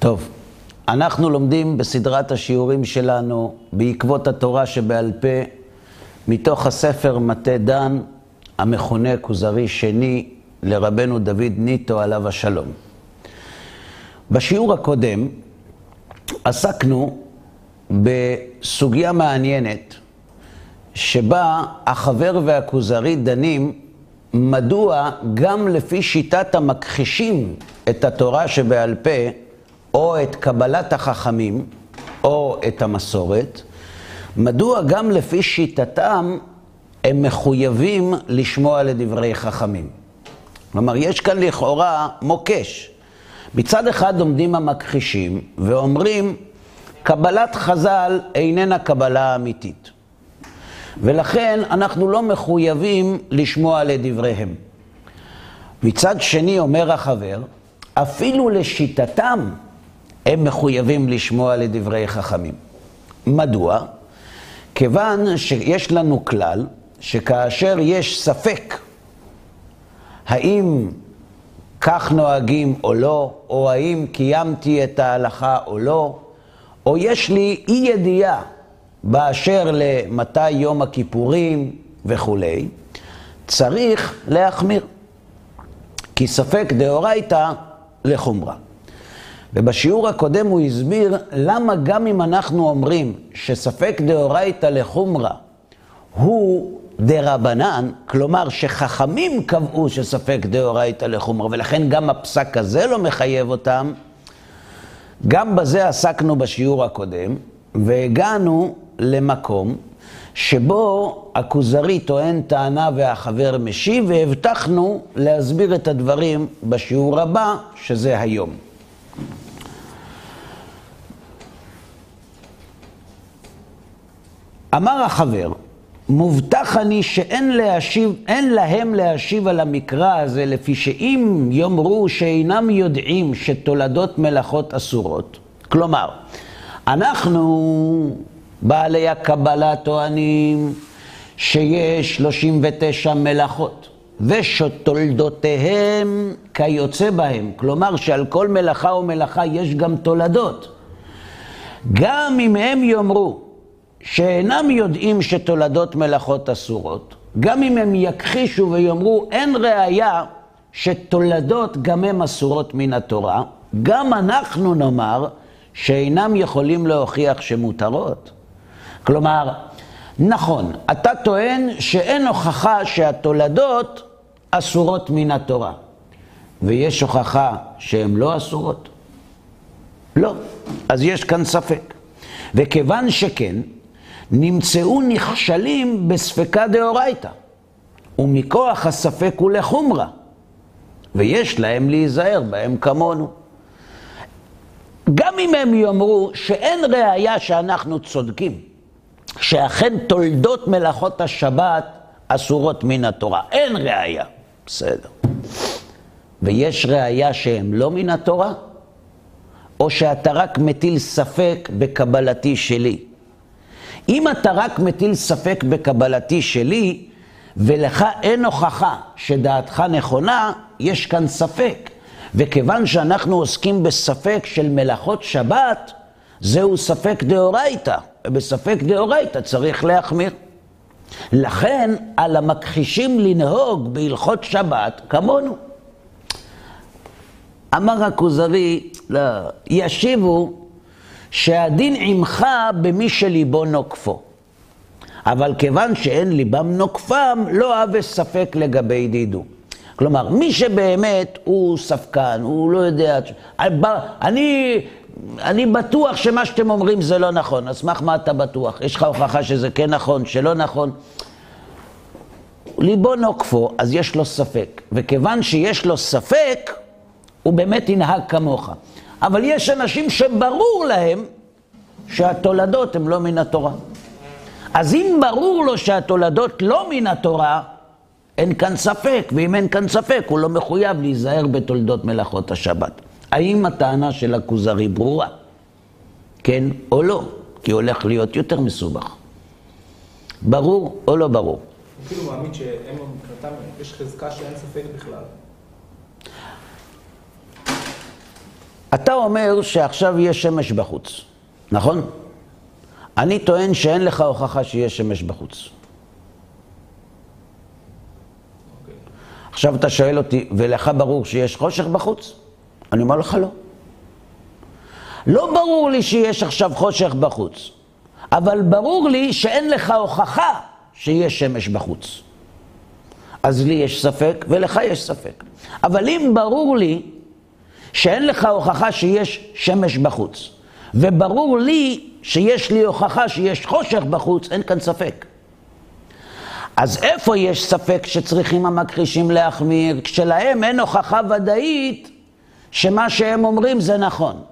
טוב, אנחנו לומדים בסדרת השיעורים שלנו בעקבות התורה שבעל פה, מתוך הספר מטה דן, המכונה כוזרי שני לרבנו דוד ניטו עליו השלום. בשיעור הקודם עסקנו בסוגיה מעניינת, שבה החבר והכוזרי דנים מדוע גם לפי שיטת המכחישים את התורה שבעל פה, או את קבלת החכמים, או את המסורת, מדוע גם לפי שיטתם הם מחויבים לשמוע לדברי חכמים. כלומר, יש כאן לכאורה מוקש. מצד אחד עומדים המכחישים ואומרים, קבלת חז"ל איננה קבלה אמיתית. ולכן אנחנו לא מחויבים לשמוע לדבריהם. מצד שני, אומר החבר, אפילו לשיטתם הם מחויבים לשמוע לדברי חכמים. מדוע? כיוון שיש לנו כלל שכאשר יש ספק האם כך נוהגים או לא, או האם קיימתי את ההלכה או לא, או יש לי אי ידיעה באשר למתי יום הכיפורים וכולי, צריך להחמיר. כי ספק דאורייתא לחומרה. ובשיעור הקודם הוא הסביר למה גם אם אנחנו אומרים שספק דאורייתא לחומרה הוא דרבנן, כלומר שחכמים קבעו שספק דאורייתא לחומרה, ולכן גם הפסק הזה לא מחייב אותם, גם בזה עסקנו בשיעור הקודם, והגענו למקום שבו הכוזרי טוען טענה והחבר משיב, והבטחנו להסביר את הדברים בשיעור הבא, שזה היום. אמר החבר, מובטח אני שאין להשיב, אין להם להשיב על המקרא הזה, לפי שאם יאמרו שאינם יודעים שתולדות מלאכות אסורות, כלומר, אנחנו בעלי הקבלה טוענים שיש 39 מלאכות ושתולדותיהם כיוצא בהם, כלומר שעל כל מלאכה ומלאכה יש גם תולדות. גם אם הם יאמרו שאינם יודעים שתולדות מלאכות אסורות, גם אם הם יכחישו ויאמרו אין ראיה שתולדות גם הם אסורות מן התורה, גם אנחנו נאמר שאינם יכולים להוכיח שמותרות. כלומר, נכון, אתה טוען שאין הוכחה שהתולדות אסורות מן התורה. ויש הוכחה שהן לא אסורות? לא. אז יש כאן ספק. וכיוון שכן, נמצאו נכשלים בספקה דאורייתא, ומכוח הספק הוא לחומרה, ויש להם להיזהר בהם כמונו. גם אם הם יאמרו שאין ראיה שאנחנו צודקים, שאכן תולדות מלאכות השבת אסורות מן התורה. אין ראיה. בסדר. ויש ראיה שהם לא מן התורה? או שאתה רק מטיל ספק בקבלתי שלי? אם אתה רק מטיל ספק בקבלתי שלי, ולך אין הוכחה שדעתך נכונה, יש כאן ספק. וכיוון שאנחנו עוסקים בספק של מלאכות שבת, זהו ספק דאורייתא, ובספק דאורייתא צריך להחמיר. לכן על המכחישים לנהוג בהלכות שבת כמונו. אמר הכוזרי, לא, ישיבו שהדין עמך במי שליבו נוקפו. אבל כיוון שאין ליבם נוקפם, לא אהבה ספק לגבי דידו. כלומר, מי שבאמת הוא ספקן, הוא לא יודע... אני אני בטוח שמה שאתם אומרים זה לא נכון. אז סמך מה אתה בטוח? יש לך הוכחה שזה כן נכון, שלא נכון? ליבו נוקפו, אז יש לו ספק. וכיוון שיש לו ספק, הוא באמת ינהג כמוך. אבל יש אנשים שברור להם שהתולדות הן לא מן התורה. אז אם ברור לו שהתולדות לא מן התורה, אין כאן ספק, ואם אין כאן ספק, הוא לא מחויב להיזהר בתולדות מלאכות השבת. האם הטענה של הכוזרי ברורה? כן או לא? כי הולך להיות יותר מסובך. ברור או לא ברור? הוא כאילו מאמין שהם מבחינתם, יש חזקה שאין ספק בכלל. אתה אומר שעכשיו יש שמש בחוץ, נכון? אני טוען שאין לך הוכחה שיש שמש בחוץ. עכשיו אתה שואל אותי, ולך ברור שיש חושך בחוץ? אני אומר לך לא. לא ברור לי שיש עכשיו חושך בחוץ, אבל ברור לי שאין לך הוכחה שיש שמש בחוץ. אז לי יש ספק ולך יש ספק. אבל אם ברור לי שאין לך הוכחה שיש שמש בחוץ, וברור לי שיש לי הוכחה שיש חושך בחוץ, אין כאן ספק. אז איפה יש ספק שצריכים המכחישים להחמיר? כשלהם אין הוכחה ודאית שמה שהם אומרים זה נכון.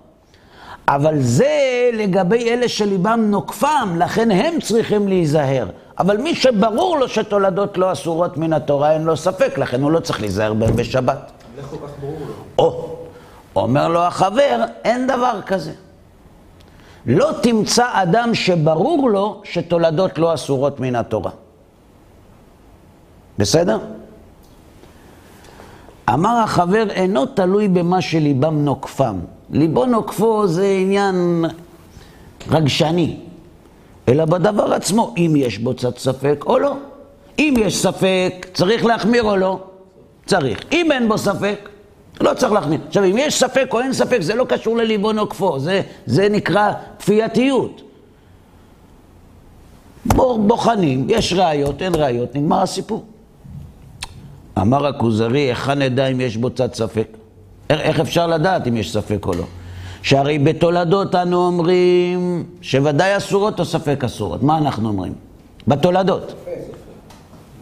אבל זה לגבי אלה שליבם נוקפם, לכן הם צריכים להיזהר. אבל מי שברור לו שתולדות לא אסורות מן התורה, אין לו ספק, לכן הוא לא צריך להיזהר בהם בשבת. איך כל כך ברור לו? או, אומר לו החבר, אין דבר כזה. לא תמצא אדם שברור לו שתולדות לא אסורות מן התורה. בסדר? אמר החבר, אינו תלוי במה שליבם נוקפם. ליבו נוקפו זה עניין רגשני, אלא בדבר עצמו, אם יש בו קצת ספק או לא. אם יש ספק, צריך להחמיר או לא? צריך. אם אין בו ספק, לא צריך להחמיר. עכשיו, אם יש ספק או אין ספק, זה לא קשור לליבו נוקפו, זה, זה נקרא כפייתיות. בוחנים, יש ראיות, אין ראיות, נגמר הסיפור. אמר הכוזרי, היכן נדע אם יש בו קצת ספק? איך אפשר לדעת אם יש ספק או לא? שהרי בתולדות אנו אומרים שוודאי אסורות או ספק אסורות. מה אנחנו אומרים? בתולדות.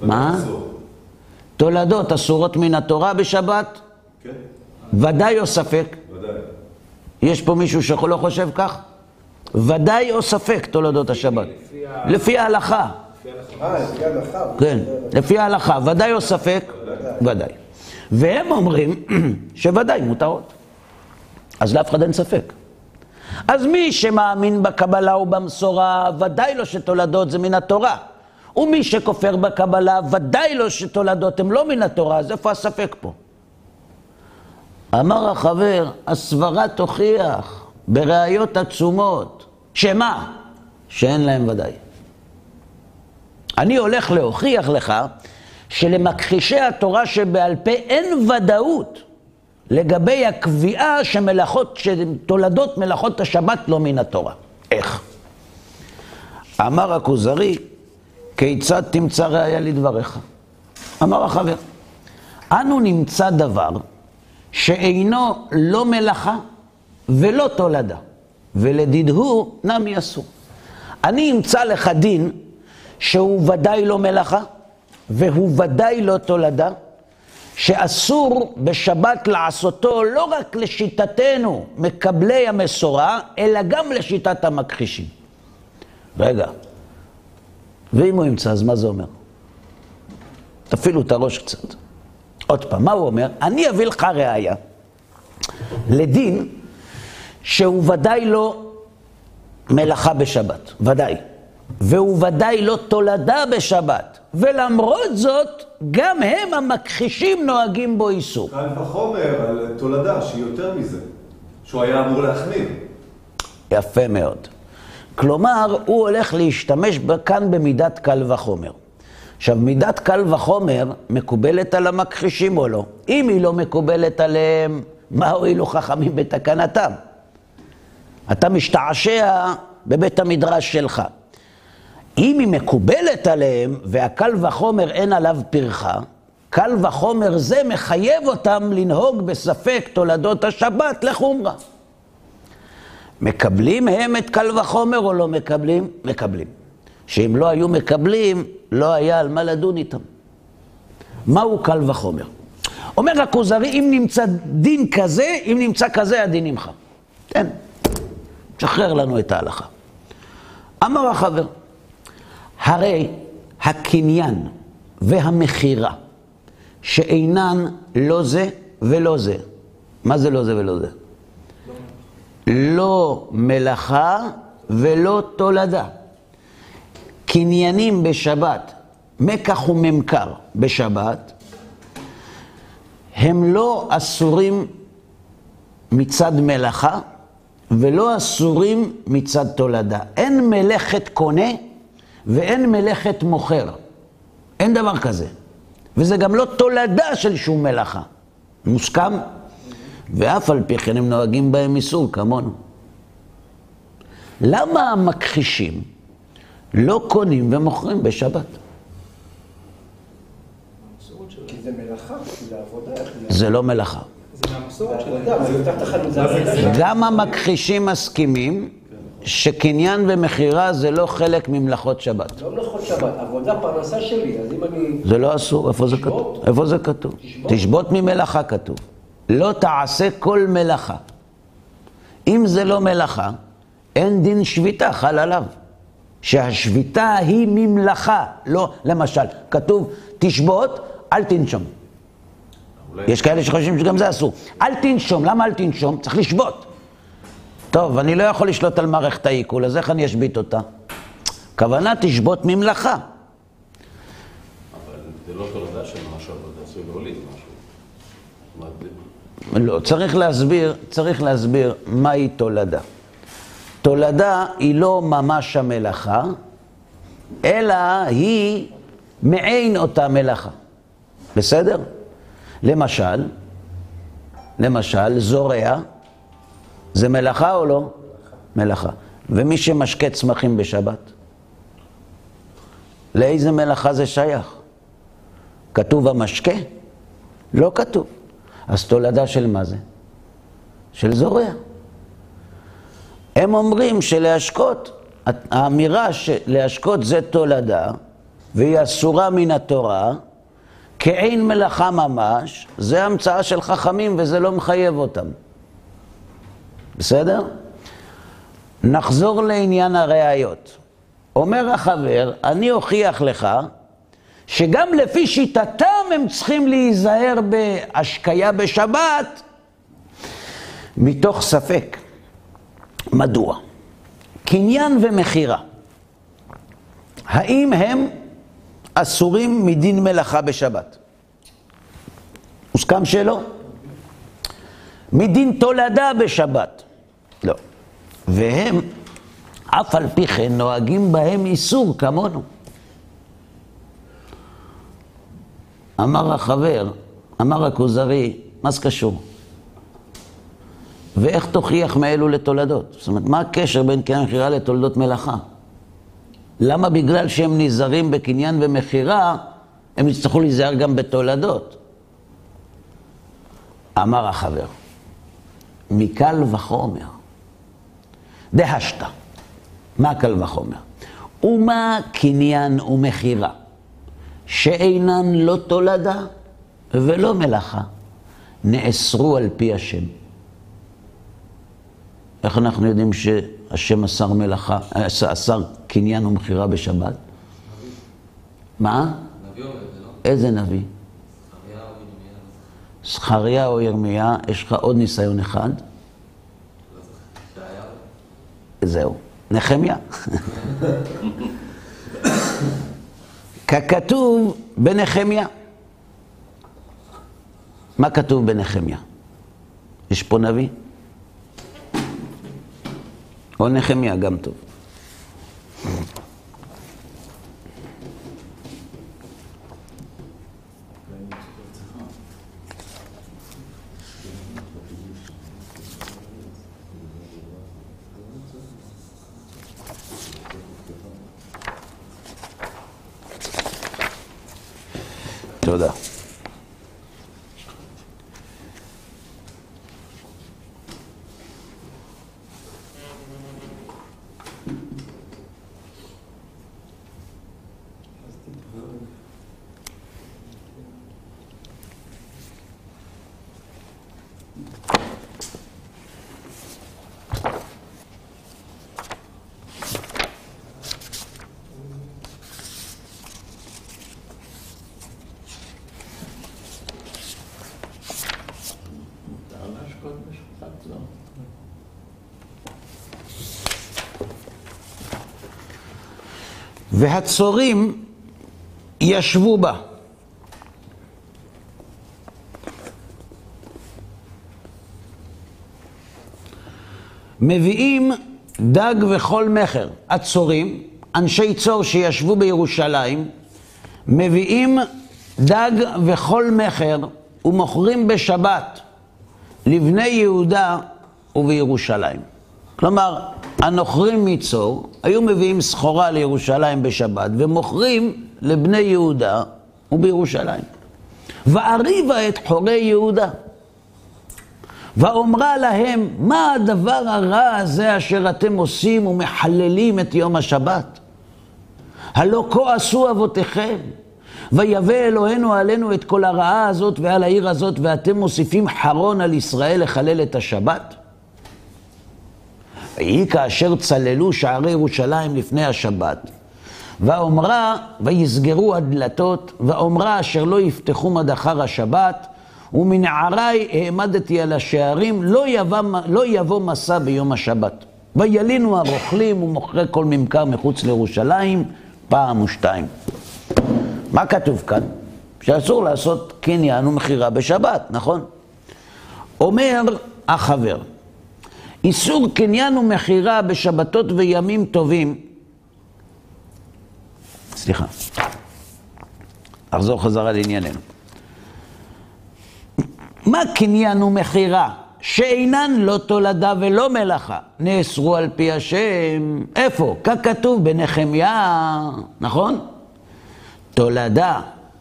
מה? תולדות אסורות מן התורה בשבת? כן, ודאי או ספק? ודאי. יש פה מישהו שלא חושב כך? ודאי או ספק תולדות השבת? לפי ה- לפי ההלכה. לפי ההלכה. אה, לפי ההלכה. כן, לפי ההלכה, ודאי או ספק? ודאי. והם אומרים שוודאי מותרות. אז לאף אחד אין ספק. אז מי שמאמין בקבלה ובמסורה, ודאי לא שתולדות זה מן התורה. ומי שכופר בקבלה, ודאי לא שתולדות הם לא מן התורה, אז איפה הספק פה? אמר החבר, הסברה תוכיח בראיות עצומות, שמה? שאין להם ודאי. אני הולך להוכיח לך שלמכחישי התורה שבעל פה אין ודאות לגבי הקביעה שמלאכות, שתולדות מלאכות השבת לא מן התורה. איך? אמר הכוזרי, כיצד תמצא ראיה לדבריך? אמר החבר, אנו נמצא דבר שאינו לא מלאכה ולא תולדה, ולדידהו נמי אסור. אני אמצא לך דין שהוא ודאי לא מלאכה, והוא ודאי לא תולדה, שאסור בשבת לעשותו לא רק לשיטתנו, מקבלי המסורה, אלא גם לשיטת המכחישים. רגע, ואם הוא ימצא, אז מה זה אומר? תפעילו את הראש קצת. עוד פעם, מה הוא אומר? אני אביא לך ראייה לדין שהוא ודאי לא מלאכה בשבת, ודאי. והוא ודאי לא תולדה בשבת. ולמרות זאת, גם הם המכחישים נוהגים בו איסור. קל וחומר על תולדה שהיא יותר מזה, שהוא היה אמור להחמיר. יפה מאוד. כלומר, הוא הולך להשתמש כאן במידת קל וחומר. עכשיו, מידת קל וחומר מקובלת על המכחישים או לא? אם היא לא מקובלת עליהם, מה הועילו חכמים בתקנתם? אתה משתעשע בבית המדרש שלך. אם היא מקובלת עליהם, והקל וחומר אין עליו פרחה, קל וחומר זה מחייב אותם לנהוג בספק תולדות השבת לחומרה. מקבלים הם את קל וחומר או לא מקבלים? מקבלים. שאם לא היו מקבלים, לא היה על מה לדון איתם. מהו קל וחומר? אומר הכוזרי, אם נמצא דין כזה, אם נמצא כזה, הדין עמך. תן, שחרר לנו את ההלכה. אמר החבר, הרי הקניין והמכירה שאינן לא זה ולא זה, מה זה לא זה ולא זה? לא מלאכה ולא תולדה. קניינים בשבת, מקח וממכר בשבת, הם לא אסורים מצד מלאכה ולא אסורים מצד תולדה. אין מלאכת קונה ואין מלאכת מוכר. אין דבר כזה. וזה גם לא תולדה של שום מלאכה. מוסכם? ואף על פי כן הם נוהגים בהם איסור כמונו. למה המכחישים לא קונים ומוכרים בשבת? זה מלאכה, כי זה עבודה. איך זה- זה לא מלאכה. גם המכחישים מסכימים שקניין ומכירה זה לא חלק ממלאכות שבת. לא מלאכות שבת, עבודה פרנסה שלי, אז אם אני... זה לא אסור, איפה זה כתוב? איפה זה כתוב? תשבות ממלאכה כתוב. לא תעשה כל מלאכה. אם זה לא מלאכה, אין דין שביתה חל עליו. שהשביתה היא ממלאכה, לא, למשל, כתוב תשבות, אל תנשום. יש כאלה שחושבים שגם זה אסור. אל תנשום, למה אל תנשום? צריך לשבות. טוב, אני לא יכול לשלוט על מערכת העיכול, אז איך אני אשבית אותה? כוונה תשבות ממלאכה. אבל זה לא תולדה של משהו, אבל זה עשוי להוליד משהו. לא, צריך להסביר, צריך להסביר מהי תולדה. תולדה היא לא ממש המלאכה, אלא היא מעין אותה מלאכה. בסדר? למשל, למשל, זורע, זה מלאכה או לא? מלאכה. ומי שמשקה צמחים בשבת, לאיזה מלאכה זה שייך? כתוב המשקה? לא כתוב. אז תולדה של מה זה? של זורע. הם אומרים שלהשקות, האמירה שלהשקות זה תולדה, והיא אסורה מן התורה, כעין מלאכה ממש, זה המצאה של חכמים וזה לא מחייב אותם. בסדר? נחזור לעניין הראיות. אומר החבר, אני אוכיח לך שגם לפי שיטתם הם צריכים להיזהר בהשקיה בשבת מתוך ספק. מדוע? קניין ומכירה. האם הם אסורים מדין מלאכה בשבת? הוסכם שלא? מדין תולדה בשבת? לא. והם, אף על פי כן, נוהגים בהם איסור כמונו. אמר החבר, אמר הכוזרי, מה זה קשור? ואיך תוכיח מאלו לתולדות? זאת אומרת, מה הקשר בין קניין ומכירה לתולדות מלאכה? למה בגלל שהם נזהרים בקניין ומכירה, הם יצטרכו להיזהר גם בתולדות? אמר החבר, מקל וחומר, דהשת, מה קל וחומר? ומה קניין ומכירה? שאינן לא תולדה ולא מלאכה, נאסרו על פי השם. איך אנחנו יודעים שהשם אסר מלאכה, אסר קניין ומכירה בשבת? מה? נביא אומר את זה, לא? איזה נביא? זכריה או ירמיה? יש לך עוד ניסיון אחד? ישעיה? זהו, נחמיה. ככתוב בנחמיה. מה כתוב בנחמיה? יש פה נביא? או נחמיה גם טוב. והצורים ישבו בה. מביאים דג וכל מכר. הצורים, אנשי צור שישבו בירושלים, מביאים דג וכל מכר ומוכרים בשבת לבני יהודה ובירושלים. כלומר, הנוכרים מצור היו מביאים סחורה לירושלים בשבת ומוכרים לבני יהודה ובירושלים. ואריבה את חורי יהודה. ואומרה להם, מה הדבר הרע הזה אשר אתם עושים ומחללים את יום השבת? הלא כה עשו אבותיכם, ויבא אלוהינו עלינו את כל הרעה הזאת ועל העיר הזאת, ואתם מוסיפים חרון על ישראל לחלל את השבת? ויהי כאשר צללו שערי ירושלים לפני השבת, ואומרה, ויסגרו הדלתות, ואומרה אשר לא יפתחו עד אחר השבת, ומנערי העמדתי על השערים, לא יבוא, לא יבוא מסע ביום השבת. וילינו הרוכלים ומוכרי כל ממכר מחוץ לירושלים, פעם ושתיים. מה כתוב כאן? שאסור לעשות קניין ומכירה בשבת, נכון? אומר החבר, איסור קניין ומכירה בשבתות וימים טובים, סליחה, אחזור חזרה לענייננו. מה קניין ומכירה שאינן לא תולדה ולא מלאכה, נאסרו על פי השם, איפה? ככתוב בנחמיה, נכון? תולדה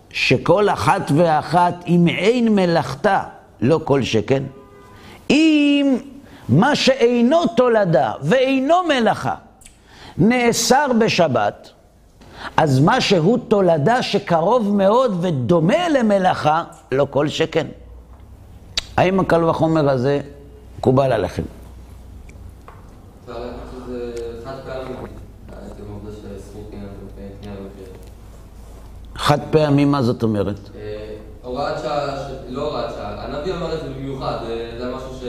שכל אחת ואחת עם אין מלאכתה, לא כל שכן. אם מה שאינו תולדה ואינו מלאכה נאסר בשבת, אז מה שהוא תולדה שקרוב מאוד ודומה למלאכה, לא כל שכן. האם הקל וחומר הזה מקובל עליכם? חד פעמי, מה זאת אומרת? אה, הוראת שעה, לא הוראת שעה, הנביא אמר את זה במיוחד, אה, זה משהו ש...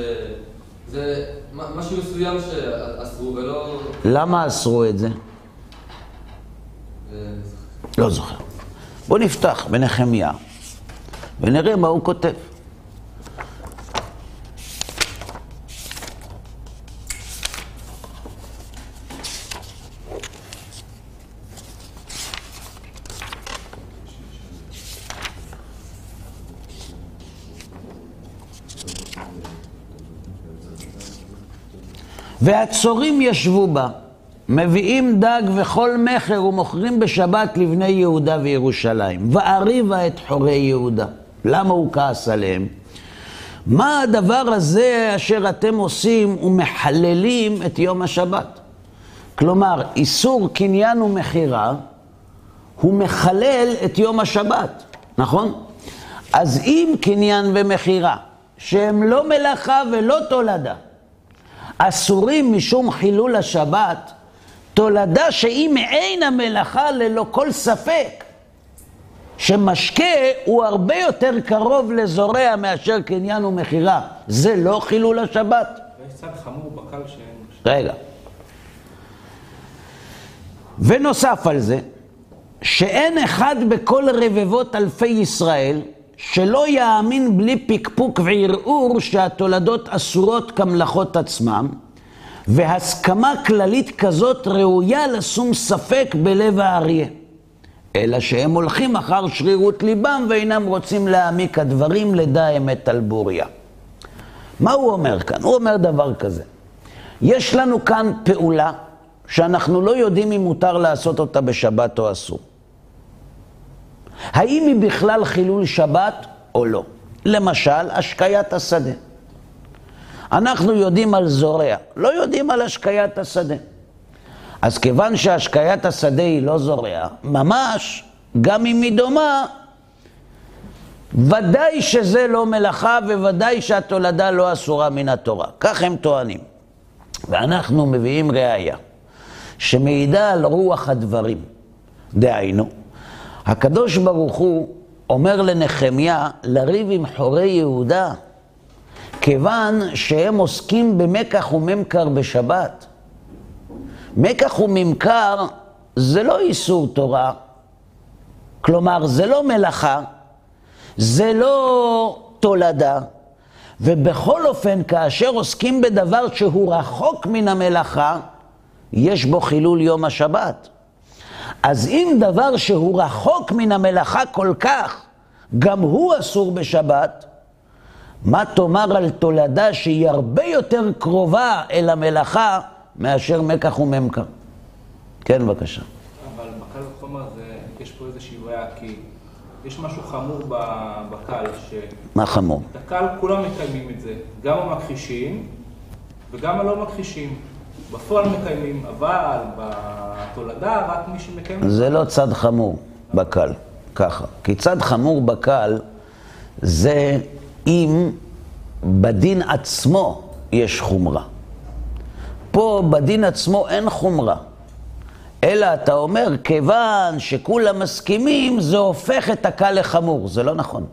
זה משהו מסוים שאסרו ולא... למה אסרו את זה? אה, לא זוכר. בואו נפתח בנחמיה ונראה מה הוא כותב. והצורים ישבו בה, מביאים דג וכל מכר ומוכרים בשבת לבני יהודה וירושלים. ואריבה את חורי יהודה. למה הוא כעס עליהם? מה הדבר הזה אשר אתם עושים ומחללים את יום השבת? כלומר, איסור קניין ומכירה, הוא מחלל את יום השבת, נכון? אז אם קניין ומכירה, שהם לא מלאכה ולא תולדה, אסורים משום חילול השבת, תולדה שהיא מעין המלאכה ללא כל ספק, שמשקה הוא הרבה יותר קרוב לזורע מאשר קניין ומכירה. זה לא חילול השבת? ויש צד חמור בקל שאין. רגע. ונוסף על זה, שאין אחד בכל רבבות אלפי ישראל שלא יאמין בלי פקפוק וערעור שהתולדות אסורות כמלאכות עצמם, והסכמה כללית כזאת ראויה לשום ספק בלב האריה. אלא שהם הולכים אחר שרירות ליבם ואינם רוצים להעמיק הדברים לדע אמת על בוריה. מה הוא אומר כאן? הוא אומר דבר כזה. יש לנו כאן פעולה שאנחנו לא יודעים אם מותר לעשות אותה בשבת או אסור. האם היא בכלל חילול שבת או לא? למשל, השקיית השדה. אנחנו יודעים על זורע, לא יודעים על השקיית השדה. אז כיוון שהשקיית השדה היא לא זורע, ממש, גם אם היא דומה, ודאי שזה לא מלאכה וודאי שהתולדה לא אסורה מן התורה. כך הם טוענים. ואנחנו מביאים ראייה שמעידה על רוח הדברים. דהיינו, הקדוש ברוך הוא אומר לנחמיה לריב עם חורי יהודה, כיוון שהם עוסקים במקח וממכר בשבת. מקח וממכר זה לא איסור תורה, כלומר זה לא מלאכה, זה לא תולדה, ובכל אופן, כאשר עוסקים בדבר שהוא רחוק מן המלאכה, יש בו חילול יום השבת. אז אם דבר שהוא רחוק מן המלאכה כל כך, גם הוא אסור בשבת, מה תאמר על תולדה שהיא הרבה יותר קרובה אל המלאכה מאשר מקח וממכר? כן, בבקשה. אבל בקל וחומר זה, יש פה איזושהי בעיה, כי יש משהו חמור בקל, שאת מה חמור? הקל כולם מקיימים את זה, גם המכחישים וגם הלא מכחישים. בפועל מקיימים, אבל בתולדה רק מי שמקיים... זה לא צד חמור בקל, ככה. כי צד חמור בקל זה אם בדין עצמו יש חומרה. פה בדין עצמו אין חומרה. אלא אתה אומר, כיוון שכולם מסכימים, זה הופך את הקל לחמור. זה לא נכון.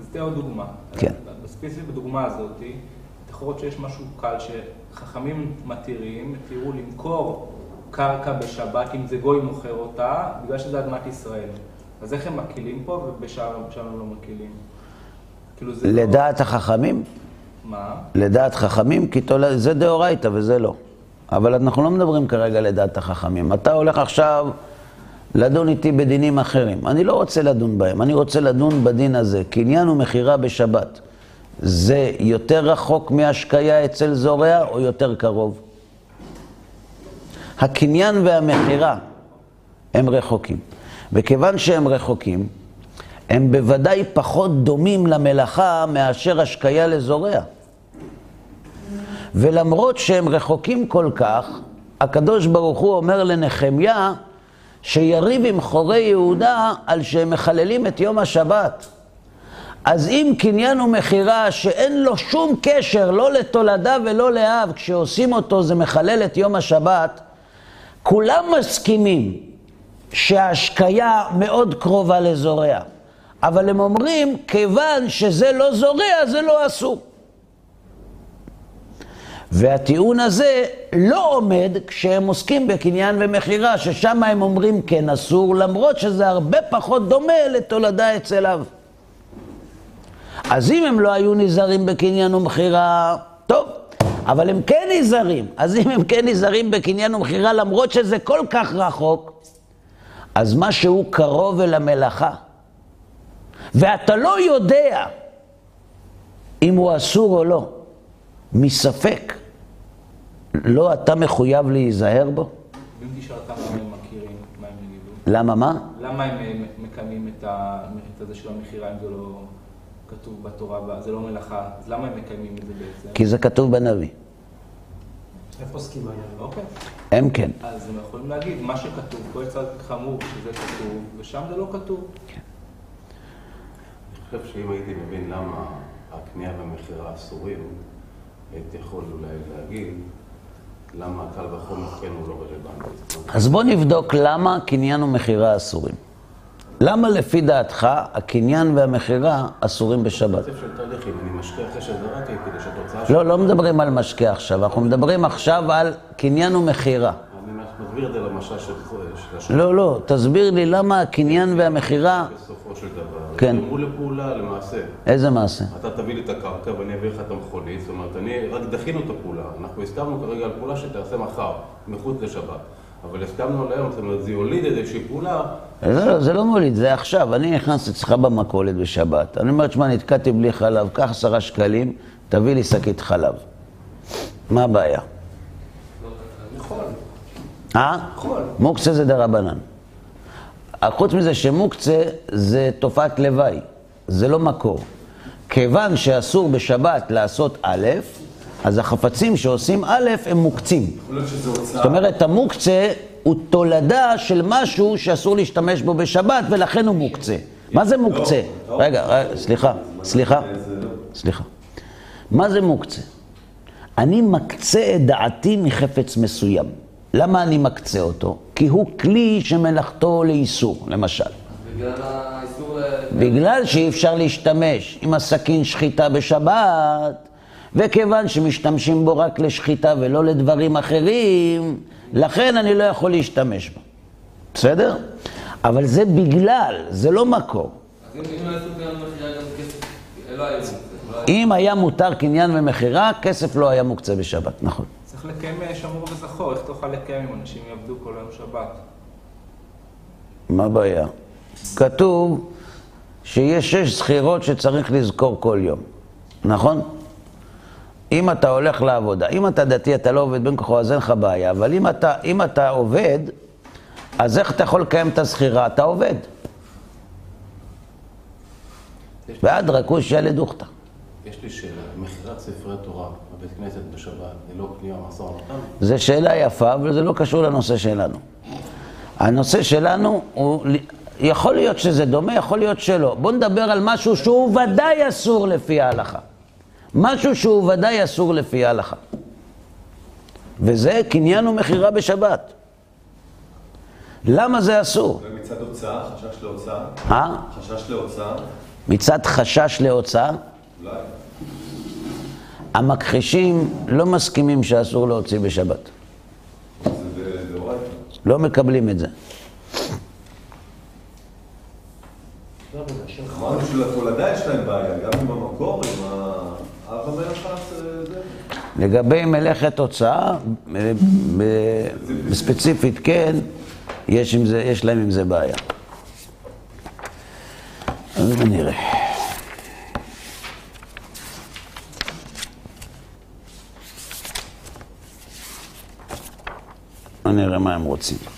אז תן עוד דוגמה. כן. בספציפית בדוגמה הזאת, להיות שיש משהו קל שחכמים מתירים, התירו למכור קרקע בשבת, אם זה גוי מוכר אותה, בגלל שזה אדמת ישראל. אז איך הם מקילים פה ובשאר בשאר הם לא מקילים? כאילו זה... לא- לדעת החכמים? מה? לדעת חכמים, כי תול... זה דאורייתא וזה לא. אבל אנחנו לא מדברים כרגע לדעת החכמים. אתה הולך עכשיו לדון איתי בדינים אחרים. אני לא רוצה לדון בהם, אני רוצה לדון בדין הזה. קניין ומכירה בשבת. זה יותר רחוק מהשקיה אצל זורע או יותר קרוב? הקניין והמכירה הם רחוקים. וכיוון שהם רחוקים, הם בוודאי פחות דומים למלאכה מאשר השקיה לזורע. ולמרות שהם רחוקים כל כך, הקדוש ברוך הוא אומר לנחמיה שיריב עם חורי יהודה על שהם מחללים את יום השבת. אז אם קניין ומכירה שאין לו שום קשר לא לתולדה ולא לאב, כשעושים אותו זה מחלל את יום השבת, כולם מסכימים שההשקיה מאוד קרובה לזורע. אבל הם אומרים, כיוון שזה לא זורע, זה לא אסור. והטיעון הזה לא עומד כשהם עוסקים בקניין ומכירה, ששם הם אומרים כן אסור, למרות שזה הרבה פחות דומה לתולדה אצל אב. אז אם הם לא היו נזהרים בקניין ומכירה, טוב, אבל הם כן נזהרים. אז אם הם כן נזהרים בקניין ומכירה, למרות שזה כל כך רחוק, אז מה שהוא קרוב אל המלאכה, ואתה לא יודע אם הוא אסור או לא, מספק, לא אתה מחויב להיזהר בו? תשאל למה הם מכירים, מה הם יגידו? למה מה? למה הם אה, מקיימים את ה- את הזה של המכירה אם זה לא כתוב בתורה, זה לא מלאכה? אז למה הם מקיימים את זה בעצם? כי זה כתוב בנביא. איפה עוסקים עליהם? אוקיי. הם כן. אז הם יכולים להגיד, מה שכתוב, פה יש צד חמור שזה כתוב, ושם זה לא כתוב. אני חושב שאם הייתי מבין למה הקנייה והמכירה אסורים, הייתי יכול אולי להגיד למה הקל וחומר כן הוא לא רלוונטי. אז בוא נבדוק למה קניין ומכירה אסורים. למה לפי דעתך הקניין והמכירה אסורים בשבת? רצף של תהליך, אם אני משקיע אחרי שזרקתי, כדי שהתוצאה לא, לא מדברים על משקה עכשיו, אנחנו מדברים עכשיו על קניין ומכירה. אני מסביר את זה למשל של השם. לא, לא, תסביר לי למה הקניין והמכירה, בסופו של דבר, כן. גרמו לפעולה למעשה. איזה מעשה? אתה תביא לי את הקרקע ואני אביא לך את המכונית, זאת אומרת, אני, רק דחינו את הפעולה. אנחנו הסכמנו כרגע על פעולה שתעשה מחר, מחוץ לשבת. אבל הסכמנו על היום, זאת אומרת, זה יוליד איזושהי פעולה זה לא, זה לא מוליד, זה עכשיו. אני נכנס אצלך במכולת בשבת. אני אומר, תשמע, נתקעתי בלי חלב, קח עשרה שקלים, תביא לי שקית חלב. מה הבעיה? אה? מוקצה זה דרבנן. חוץ מזה שמוקצה זה תופעת לוואי, זה לא מקור. כיוון שאסור בשבת לעשות א', אז החפצים שעושים א' הם מוקצים. זאת אומרת, המוקצה הוא תולדה של משהו שאסור להשתמש בו בשבת, ולכן הוא מוקצה. מה זה מוקצה? רגע, רגע, סליחה, סליחה. סליחה. מה זה מוקצה? אני מקצה את דעתי מחפץ מסוים. למה אני מקצה אותו? כי הוא כלי שמלאכתו לאיסור, למשל. בגלל האיסור ל... בגלל שאי אפשר להשתמש עם הסכין שחיטה בשבת, וכיוון שמשתמשים בו רק לשחיטה ולא לדברים אחרים, לכן אני לא יכול להשתמש בו. בסדר? אבל זה בגלל, זה לא מקור. אם אם לא היה אם היה מותר קניין ומכירה, כסף לא היה מוקצה בשבת, נכון. צריך לקיים אה, שמור וזכור, איך תוכל לקיים אם אנשים יעבדו כל היום שבת? מה הבעיה? כתוב שיש שש זכירות שצריך לזכור כל יום, נכון? אם אתה הולך לעבודה, אם אתה דתי, אתה לא עובד בין כוחו, אז אין לך בעיה, אבל אם אתה, אם אתה עובד, אז איך אתה יכול לקיים את הזכירה? אתה עובד. ואדרא כושיא לדוכתא. יש לי שאלה, מכירת ספרי תורה בבית כנסת בשבת, זה לא קנייה משא ומתן? זו שאלה יפה, אבל זה לא קשור לנושא שלנו. הנושא שלנו הוא, יכול להיות שזה דומה, יכול להיות שלא. בואו נדבר על משהו שהוא ודאי אסור לפי ההלכה. משהו שהוא ודאי אסור לפי ההלכה. וזה קניין ומכירה בשבת. למה זה אסור? ומצד הוצאה, חשש להוצאה, אה? חשש להוצאה, מצד חשש להוצאה, אולי. המכחישים לא מסכימים שאסור להוציא בשבת. זה דאורייתא. לא מקבלים את זה. אמרנו שלתולדה יש להם בעיה, גם עם המקור, עם. זה. לגבי מלאכת הוצאה, ב- ספציפית כן, יש, עם זה, יש להם עם זה בעיה. אז נראה. נראה מה הם רוצים.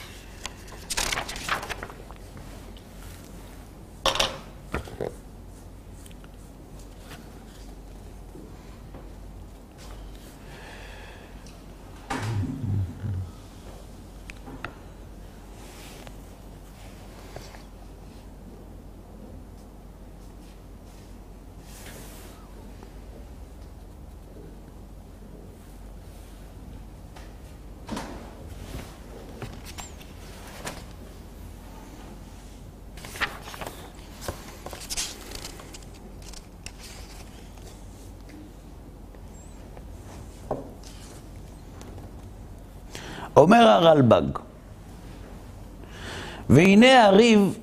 אומר הרלב"ג, והנה הריב,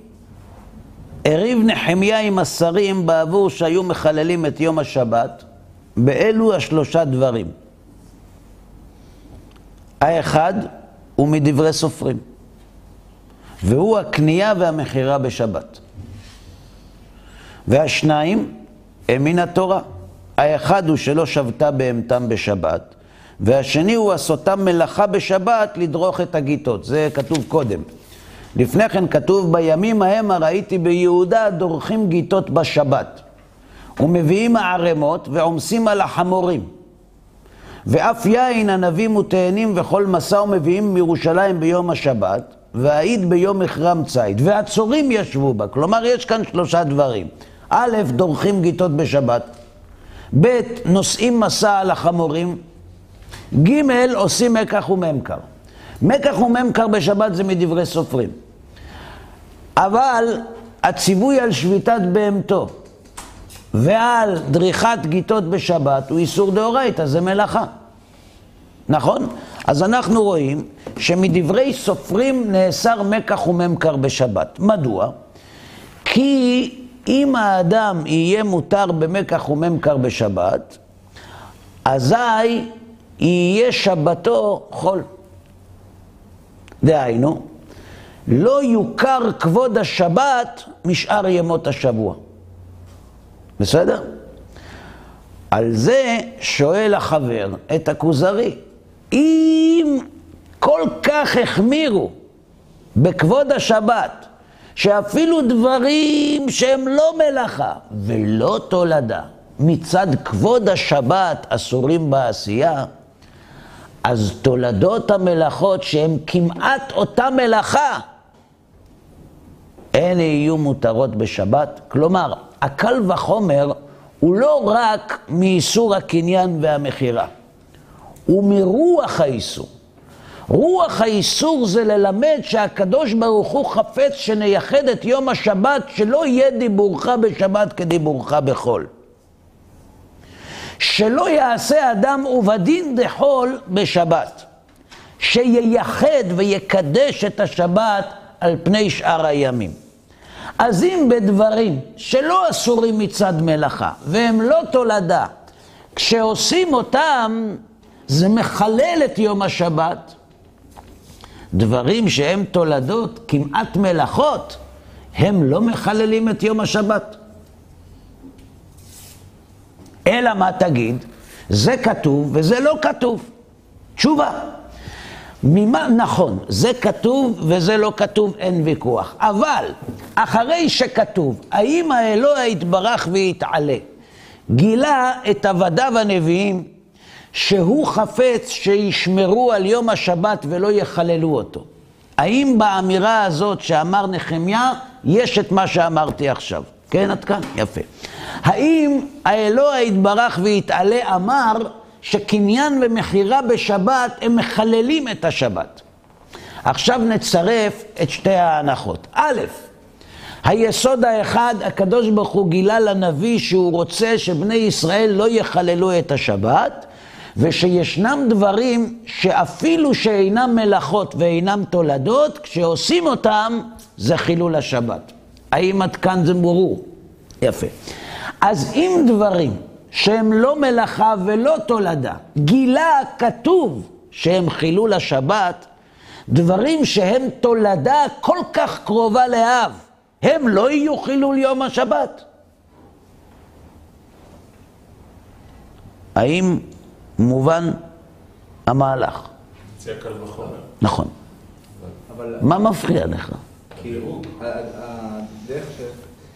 הריב נחמיה עם השרים בעבור שהיו מחללים את יום השבת, באלו השלושה דברים. האחד הוא מדברי סופרים, והוא הקנייה והמכירה בשבת. והשניים הם מן התורה. האחד הוא שלא שבתה בהמתם בשבת, והשני הוא עשותם מלאכה בשבת לדרוך את הגיטות. זה כתוב קודם. לפני כן כתוב, בימים ההם ראיתי ביהודה דורכים גיטות בשבת. ומביאים הערמות ועומסים על החמורים. ואף יין, ענבים ותאנים וכל מסע ומביאים מירושלים ביום השבת, והעיד ביום מחרם ציד. והצורים ישבו בה. כלומר, יש כאן שלושה דברים. א', דורכים גיטות בשבת. ב', נושאים מסע על החמורים. ג', עושים מקח וממכר. מקח וממכר בשבת זה מדברי סופרים. אבל הציווי על שביתת בהמתו ועל דריכת גיטות בשבת הוא איסור דאורייתא, זה מלאכה. נכון? אז אנחנו רואים שמדברי סופרים נאסר מקח וממכר בשבת. מדוע? כי אם האדם יהיה מותר במקח וממכר בשבת, אזי יהיה שבתו חול. דהיינו, לא יוכר כבוד השבת משאר ימות השבוע. בסדר? על זה שואל החבר את הכוזרי, אם כל כך החמירו בכבוד השבת, שאפילו דברים שהם לא מלאכה ולא תולדה, מצד כבוד השבת אסורים בעשייה, אז תולדות המלאכות שהן כמעט אותה מלאכה, הן יהיו מותרות בשבת. כלומר, הקל וחומר הוא לא רק מאיסור הקניין והמכירה, הוא מרוח האיסור. רוח האיסור זה ללמד שהקדוש ברוך הוא חפץ שנייחד את יום השבת, שלא יהיה דיבורך בשבת כדיבורך בחול. שלא יעשה אדם ובדין דחול בשבת. שייחד ויקדש את השבת על פני שאר הימים. אז אם בדברים שלא אסורים מצד מלאכה, והם לא תולדה, כשעושים אותם, זה מחלל את יום השבת. דברים שהם תולדות, כמעט מלאכות, הם לא מחללים את יום השבת. אלא מה תגיד? זה כתוב וזה לא כתוב. תשובה. ממה, נכון, זה כתוב וזה לא כתוב, אין ויכוח. אבל, אחרי שכתוב, האם האלוה יתברך ויתעלה, גילה את עבדיו הנביאים, שהוא חפץ שישמרו על יום השבת ולא יחללו אותו. האם באמירה הזאת שאמר נחמיה, יש את מה שאמרתי עכשיו? כן, עד כאן? יפה. האם האלוה יתברך ויתעלה אמר שקניין ומכירה בשבת הם מחללים את השבת? עכשיו נצרף את שתי ההנחות. א', היסוד האחד, הקדוש ברוך הוא גילה לנביא שהוא רוצה שבני ישראל לא יחללו את השבת, ושישנם דברים שאפילו שאינם מלאכות ואינם תולדות, כשעושים אותם זה חילול השבת. האם עד כאן זה ברור? יפה. אז אם דברים שהם לא מלאכה ולא תולדה, גילה כתוב שהם חילול השבת, דברים שהם תולדה כל כך קרובה לאב, הם לא יהיו חילול יום השבת. האם מובן המהלך? נכון. אבל מה מפריע לך?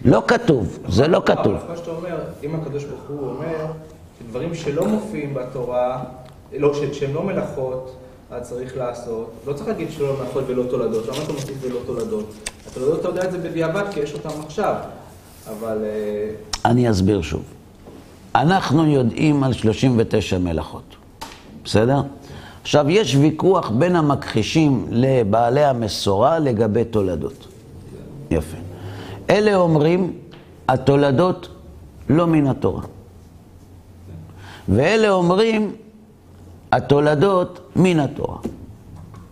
לא כתוב, זה לא כתוב. אבל שאתה אומר, אם הקדוש ברוך הוא אומר שדברים שלא מופיעים בתורה, לא, שהם לא מלאכות, אז צריך לעשות, לא צריך להגיד שלא מלאכות ולא תולדות, למה אתה מוסיף ולא תולדות? התולדות אתה יודע את זה בדיעבד כי יש אותם עכשיו, אבל אה, אני אסביר שוב. אנחנו יודעים על 39 מלאכות, בסדר? עכשיו, יש ויכוח בין המכחישים לבעלי המסורה לגבי תולדות. יפה. אלה אומרים, התולדות לא מן התורה. ואלה אומרים, התולדות מן התורה.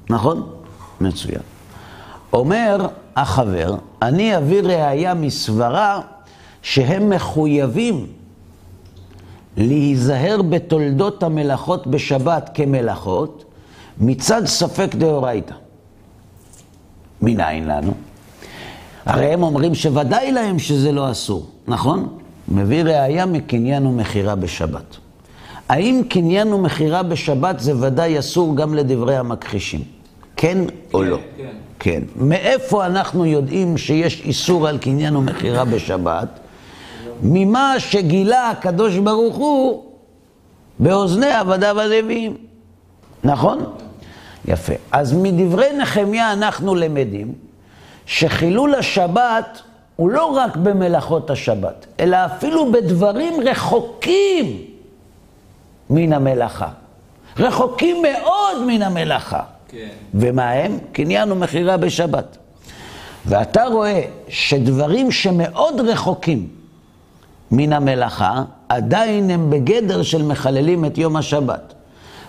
נכון? מצוין. אומר החבר, אני אביא ראייה מסברה שהם מחויבים להיזהר בתולדות המלאכות בשבת כמלאכות מצד ספק דאורייתא. מנין לנו? הרי הם אומרים שוודאי להם שזה לא אסור, נכון? מביא ראייה מקניין ומכירה בשבת. האם קניין ומכירה בשבת זה ודאי אסור גם לדברי המכחישים? כן או לא? כן. כן. מאיפה אנחנו יודעים שיש איסור על קניין ומכירה בשבת? ממה שגילה הקדוש ברוך הוא באוזני עבדיו הנביאים. נכון? יפה. אז מדברי נחמיה אנחנו למדים שחילול השבת הוא לא רק במלאכות השבת, אלא אפילו בדברים רחוקים מן המלאכה. רחוקים מאוד מן המלאכה. כן. ומה הם? קניין ומכירה בשבת. ואתה רואה שדברים שמאוד רחוקים מן המלאכה, עדיין הם בגדר של מחללים את יום השבת.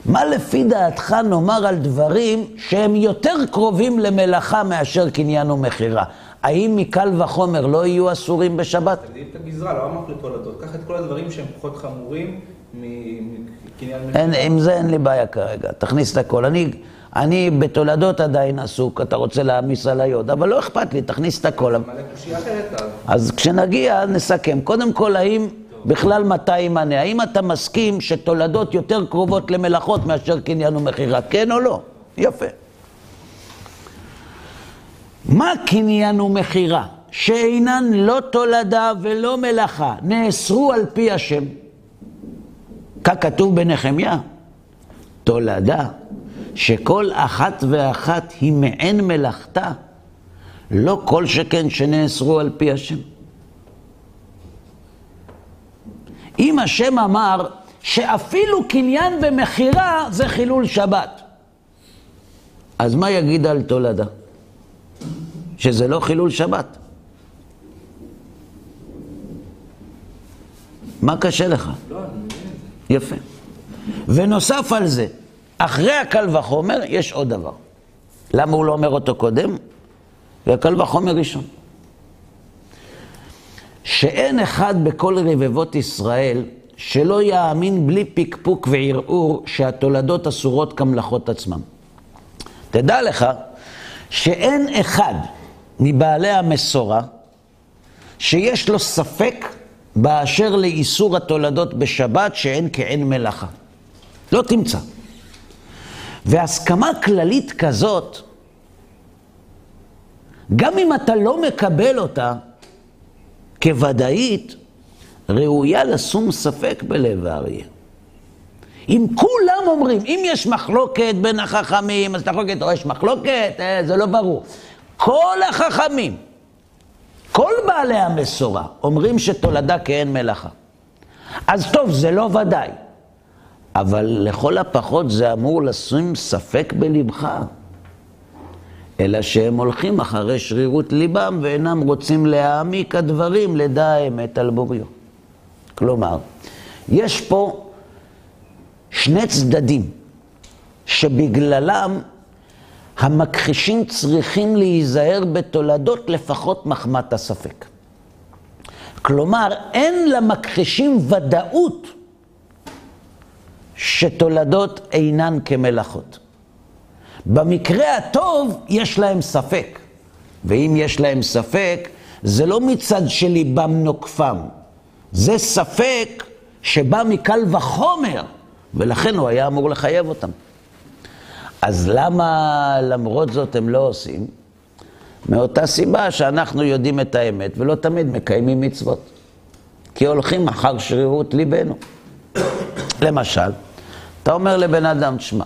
מה לפי דעתך נאמר על דברים שהם יותר קרובים למלאכה מאשר קניין ומכירה? האם מקל וחומר לא יהיו אסורים בשבת? תגדיל את הגזרה, לא אמרת לתולדות. קח את כל הדברים שהם פחות חמורים מקניין אין, עם זה אין לי בעיה כרגע, תכניס את הכל. אני, אני בתולדות עדיין עסוק, אתה רוצה להעמיס עליי עוד, אבל לא אכפת לי, תכניס את הכל. אז. כשנגיע נסכם. קודם כל, האם בכלל מתי ימנה? האם אתה מסכים שתולדות יותר קרובות למלאכות מאשר קניין ומכירה? כן או לא? יפה. מה קניין ומכירה? שאינן לא תולדה ולא מלאכה, נאסרו על פי השם. ככתוב בנחמיה, תולדה, שכל אחת ואחת היא מעין מלאכתה, לא כל שכן שנאסרו על פי השם. אם השם אמר שאפילו קניין ומכירה זה חילול שבת, אז מה יגיד על תולדה? שזה לא חילול שבת. מה קשה לך? לא. יפה. ונוסף על זה, אחרי הקל וחומר יש עוד דבר. למה הוא לא אומר אותו קודם? והקל וחומר ראשון. שאין אחד בכל רבבות ישראל שלא יאמין בלי פקפוק וערעור שהתולדות אסורות כמלאכות עצמם. תדע לך שאין אחד מבעלי המסורה שיש לו ספק באשר לאיסור התולדות בשבת שאין כאין מלאכה. לא תמצא. והסכמה כללית כזאת, גם אם אתה לא מקבל אותה כוודאית, ראויה לשום ספק בלב האריה. אם כולם אומרים, אם יש מחלוקת בין החכמים, אז להגיד, או יש מחלוקת, אה, זה לא ברור. כל החכמים, כל בעלי המסורה, אומרים שתולדה כאין מלאכה. אז טוב, זה לא ודאי. אבל לכל הפחות זה אמור לשים ספק בלבך. אלא שהם הולכים אחרי שרירות ליבם ואינם רוצים להעמיק הדברים לדע האמת על בוריו. כלומר, יש פה שני צדדים שבגללם המכחישים צריכים להיזהר בתולדות לפחות מחמת הספק. כלומר, אין למכחישים ודאות שתולדות אינן כמלאכות. במקרה הטוב יש להם ספק, ואם יש להם ספק, זה לא מצד שליבם נוקפם, זה ספק שבא מקל וחומר, ולכן הוא היה אמור לחייב אותם. אז למה למרות זאת הם לא עושים? מאותה סיבה שאנחנו יודעים את האמת ולא תמיד מקיימים מצוות. כי הולכים אחר שרירות ליבנו. למשל, אתה אומר לבן אדם, תשמע,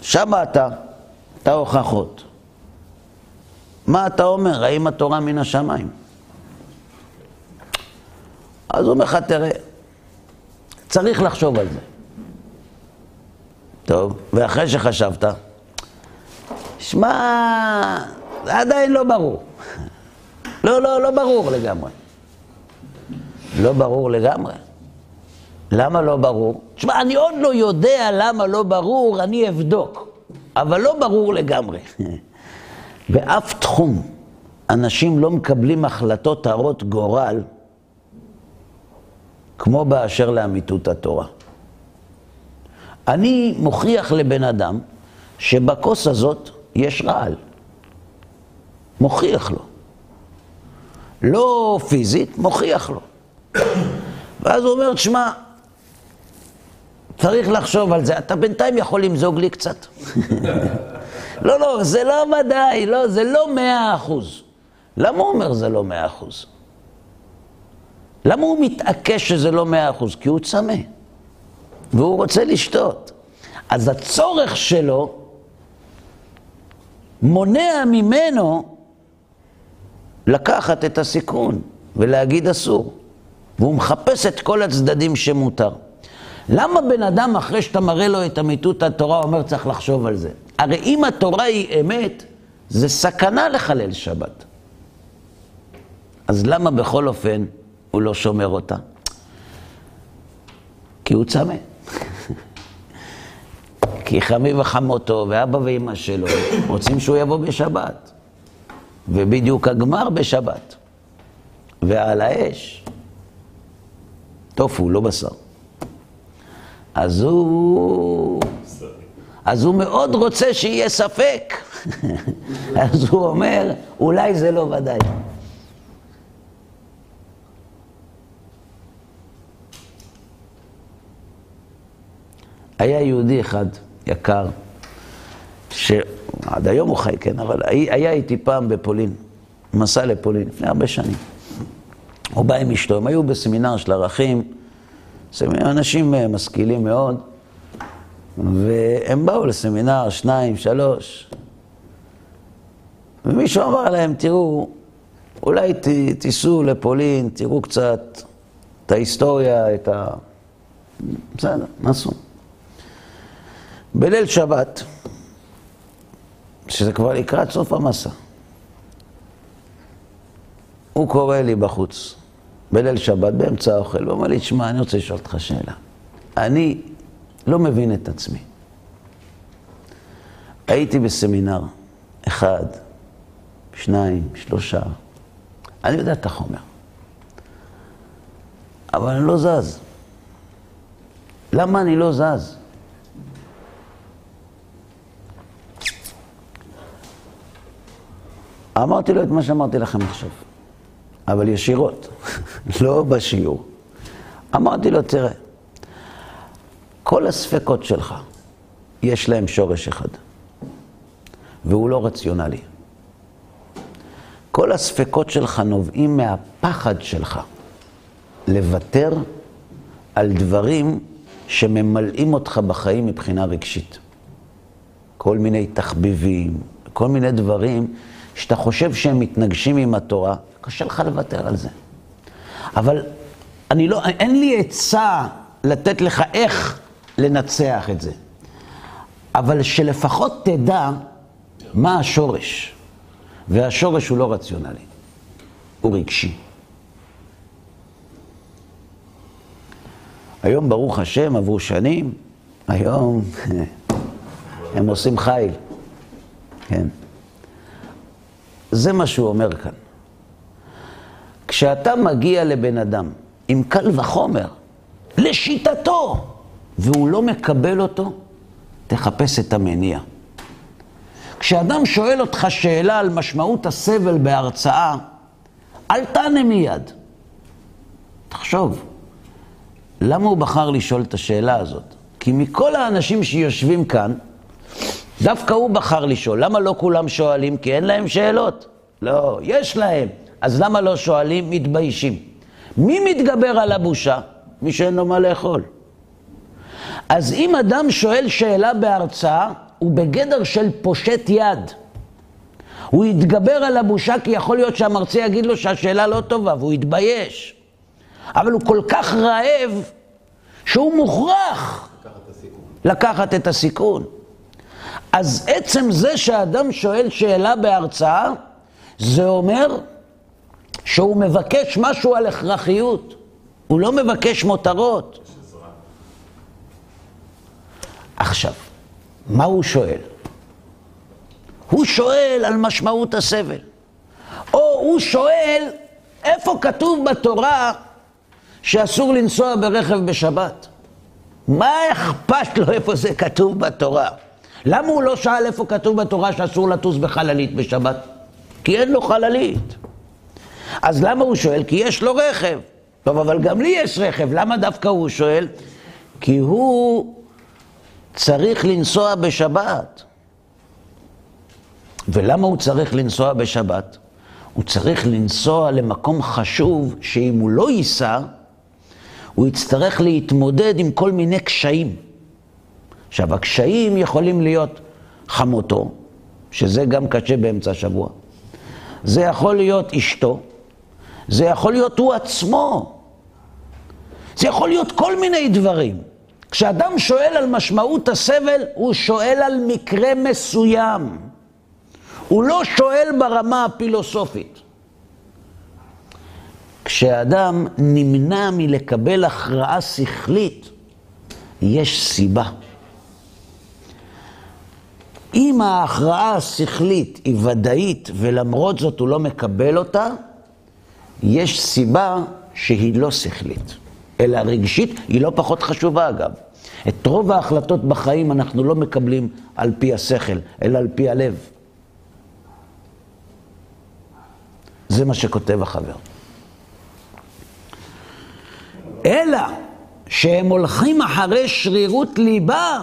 שמעת את ההוכחות. מה אתה אומר? האם התורה מן השמיים? אז הוא אומר לך, תראה, צריך לחשוב על זה. טוב, ואחרי שחשבת, שמע, זה עדיין לא ברור. לא, לא, לא ברור לגמרי. לא ברור לגמרי. למה לא ברור? תשמע, אני עוד לא יודע למה לא ברור, אני אבדוק. אבל לא ברור לגמרי. באף תחום אנשים לא מקבלים החלטות הרות גורל כמו באשר לאמיתות התורה. אני מוכיח לבן אדם שבכוס הזאת יש רעל. מוכיח לו. לא פיזית, מוכיח לו. ואז הוא אומר, תשמע, צריך לחשוב על זה. אתה בינתיים יכול למזוג לי קצת. לא, לא, זה לא ודאי, לא, זה לא מאה אחוז. למה הוא אומר זה לא מאה אחוז? למה הוא מתעקש שזה לא מאה אחוז? כי הוא צמא, והוא רוצה לשתות. אז הצורך שלו מונע ממנו לקחת את הסיכון ולהגיד אסור. והוא מחפש את כל הצדדים שמותר. למה בן אדם, אחרי שאתה מראה לו את אמיתות התורה, אומר צריך לחשוב על זה? הרי אם התורה היא אמת, זה סכנה לחלל שבת. אז למה בכל אופן הוא לא שומר אותה? כי הוא צמא. כי חמי וחמותו ואבא ואמא שלו רוצים שהוא יבוא בשבת. ובדיוק הגמר בשבת. ועל האש. טוב, הוא לא בשר. אז הוא... אז הוא מאוד רוצה שיהיה ספק. אז הוא אומר, אולי זה לא ודאי. היה יהודי אחד יקר, שעד היום הוא חי, כן, אבל היה איתי פעם בפולין, מסע לפולין, לפני הרבה שנים. הוא בא עם אשתו, הם היו בסמינר של ערכים, אנשים אה, משכילים מאוד, והם באו לסמינר, שניים, שלוש, ומישהו אמר להם, תראו, אולי ת, תיסעו לפולין, תראו קצת את ההיסטוריה, את ה... בסדר, נסעו. בליל שבת, שזה כבר לקראת סוף המסע, הוא קורא לי בחוץ, בליל שבת, באמצע האוכל, הוא אומר לי, תשמע, אני רוצה לשאול אותך שאלה. אני לא מבין את עצמי. הייתי בסמינר, אחד, שניים, שלושה, אני יודע את החומר. אבל אני לא זז. למה אני לא זז? אמרתי לו את מה שאמרתי לכם עכשיו, אבל ישירות, לא בשיעור. אמרתי לו, תראה, כל הספקות שלך, יש להם שורש אחד, והוא לא רציונלי. כל הספקות שלך נובעים מהפחד שלך לוותר על דברים שממלאים אותך בחיים מבחינה רגשית. כל מיני תחביבים, כל מיני דברים שאתה חושב שהם מתנגשים עם התורה, קשה לך לוותר על זה. אבל אני לא, אין לי עצה לתת לך איך לנצח את זה. אבל שלפחות תדע מה השורש. והשורש הוא לא רציונלי, הוא רגשי. היום, ברוך השם, עברו שנים, היום הם עושים חיל, כן. זה מה שהוא אומר כאן. כשאתה מגיע לבן אדם עם קל וחומר, לשיטתו, והוא לא מקבל אותו, תחפש את המניע. כשאדם שואל אותך שאלה על משמעות הסבל בהרצאה, אל תענה מיד. תחשוב, למה הוא בחר לשאול את השאלה הזאת? כי מכל האנשים שיושבים כאן, דווקא הוא בחר לשאול. למה לא כולם שואלים? כי אין להם שאלות. לא, יש להם. אז למה לא שואלים? מתביישים. מי מתגבר על הבושה? מי שאין לו מה לאכול. אז אם אדם שואל שאלה בהרצאה, הוא בגדר של פושט יד. הוא יתגבר על הבושה כי יכול להיות שהמרצה יגיד לו שהשאלה לא טובה והוא יתבייש. אבל הוא כל כך רעב שהוא מוכרח לקחת את הסיכון. אז עצם זה שאדם שואל שאלה בהרצאה, זה אומר שהוא מבקש משהו על הכרחיות. הוא לא מבקש מותרות. עכשיו, מה הוא שואל? הוא שואל על משמעות הסבל. או הוא שואל, איפה כתוב בתורה שאסור לנסוע ברכב בשבת? מה אכפת לו איפה זה כתוב בתורה? למה הוא לא שאל איפה כתוב בתורה שאסור לטוס בחללית בשבת? כי אין לו חללית. אז למה הוא שואל? כי יש לו רכב. טוב, אבל גם לי יש רכב, למה דווקא הוא שואל? כי הוא צריך לנסוע בשבת. ולמה הוא צריך לנסוע בשבת? הוא צריך לנסוע למקום חשוב שאם הוא לא ייסע, הוא יצטרך להתמודד עם כל מיני קשיים. עכשיו, הקשיים יכולים להיות חמותו, שזה גם קשה באמצע השבוע. זה יכול להיות אשתו, זה יכול להיות הוא עצמו. זה יכול להיות כל מיני דברים. כשאדם שואל על משמעות הסבל, הוא שואל על מקרה מסוים. הוא לא שואל ברמה הפילוסופית. כשאדם נמנע מלקבל הכרעה שכלית, יש סיבה. אם ההכרעה השכלית היא ודאית ולמרות זאת הוא לא מקבל אותה, יש סיבה שהיא לא שכלית, אלא רגשית, היא לא פחות חשובה אגב. את רוב ההחלטות בחיים אנחנו לא מקבלים על פי השכל, אלא על פי הלב. זה מה שכותב החבר. אלא שהם הולכים אחרי שרירות ליבם,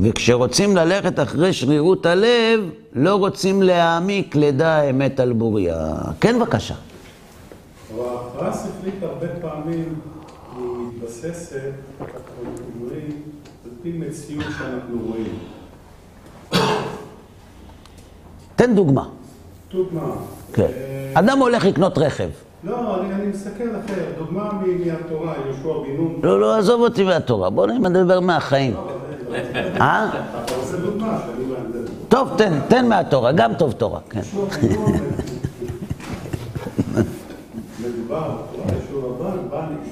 וכשרוצים ללכת אחרי שרירות הלב, לא רוצים להעמיק לדע האמת על בוריה. כן, בבקשה. ההכרעה השכלית הרבה פעמים היא מתבססת, אנחנו אומרים, על פי מציאות שאנחנו רואים. תן דוגמה. דוגמה. כן. אה, אדם הולך לקנות רכב. לא, אני, אני מסתכל אחר, דוגמה מהתורה, יהושע בן נון. לא, לא, עזוב אותי מהתורה, בוא נדבר מהחיים. אה? אתה רוצה דוגמה שאני מהנדס. טוב, תן, תן מהתורה, גם טוב תורה, כן. מדובר,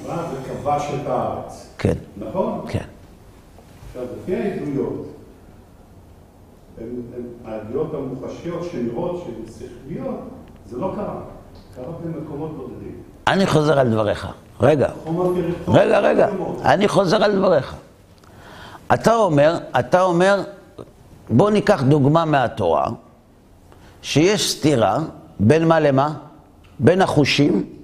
בא וכבש את הארץ, כן, נכון? כן. עכשיו, לפי העדויות, העדויות המוחשיות שנראות שהן שכליות, זה לא קרה. קרה במקומות בודדים. אני חוזר על דבריך. רגע. רגע, רגע. אני חוזר על דבריך. אתה אומר, אתה אומר, בוא ניקח דוגמה מהתורה, שיש סתירה בין מה למה? בין החושים,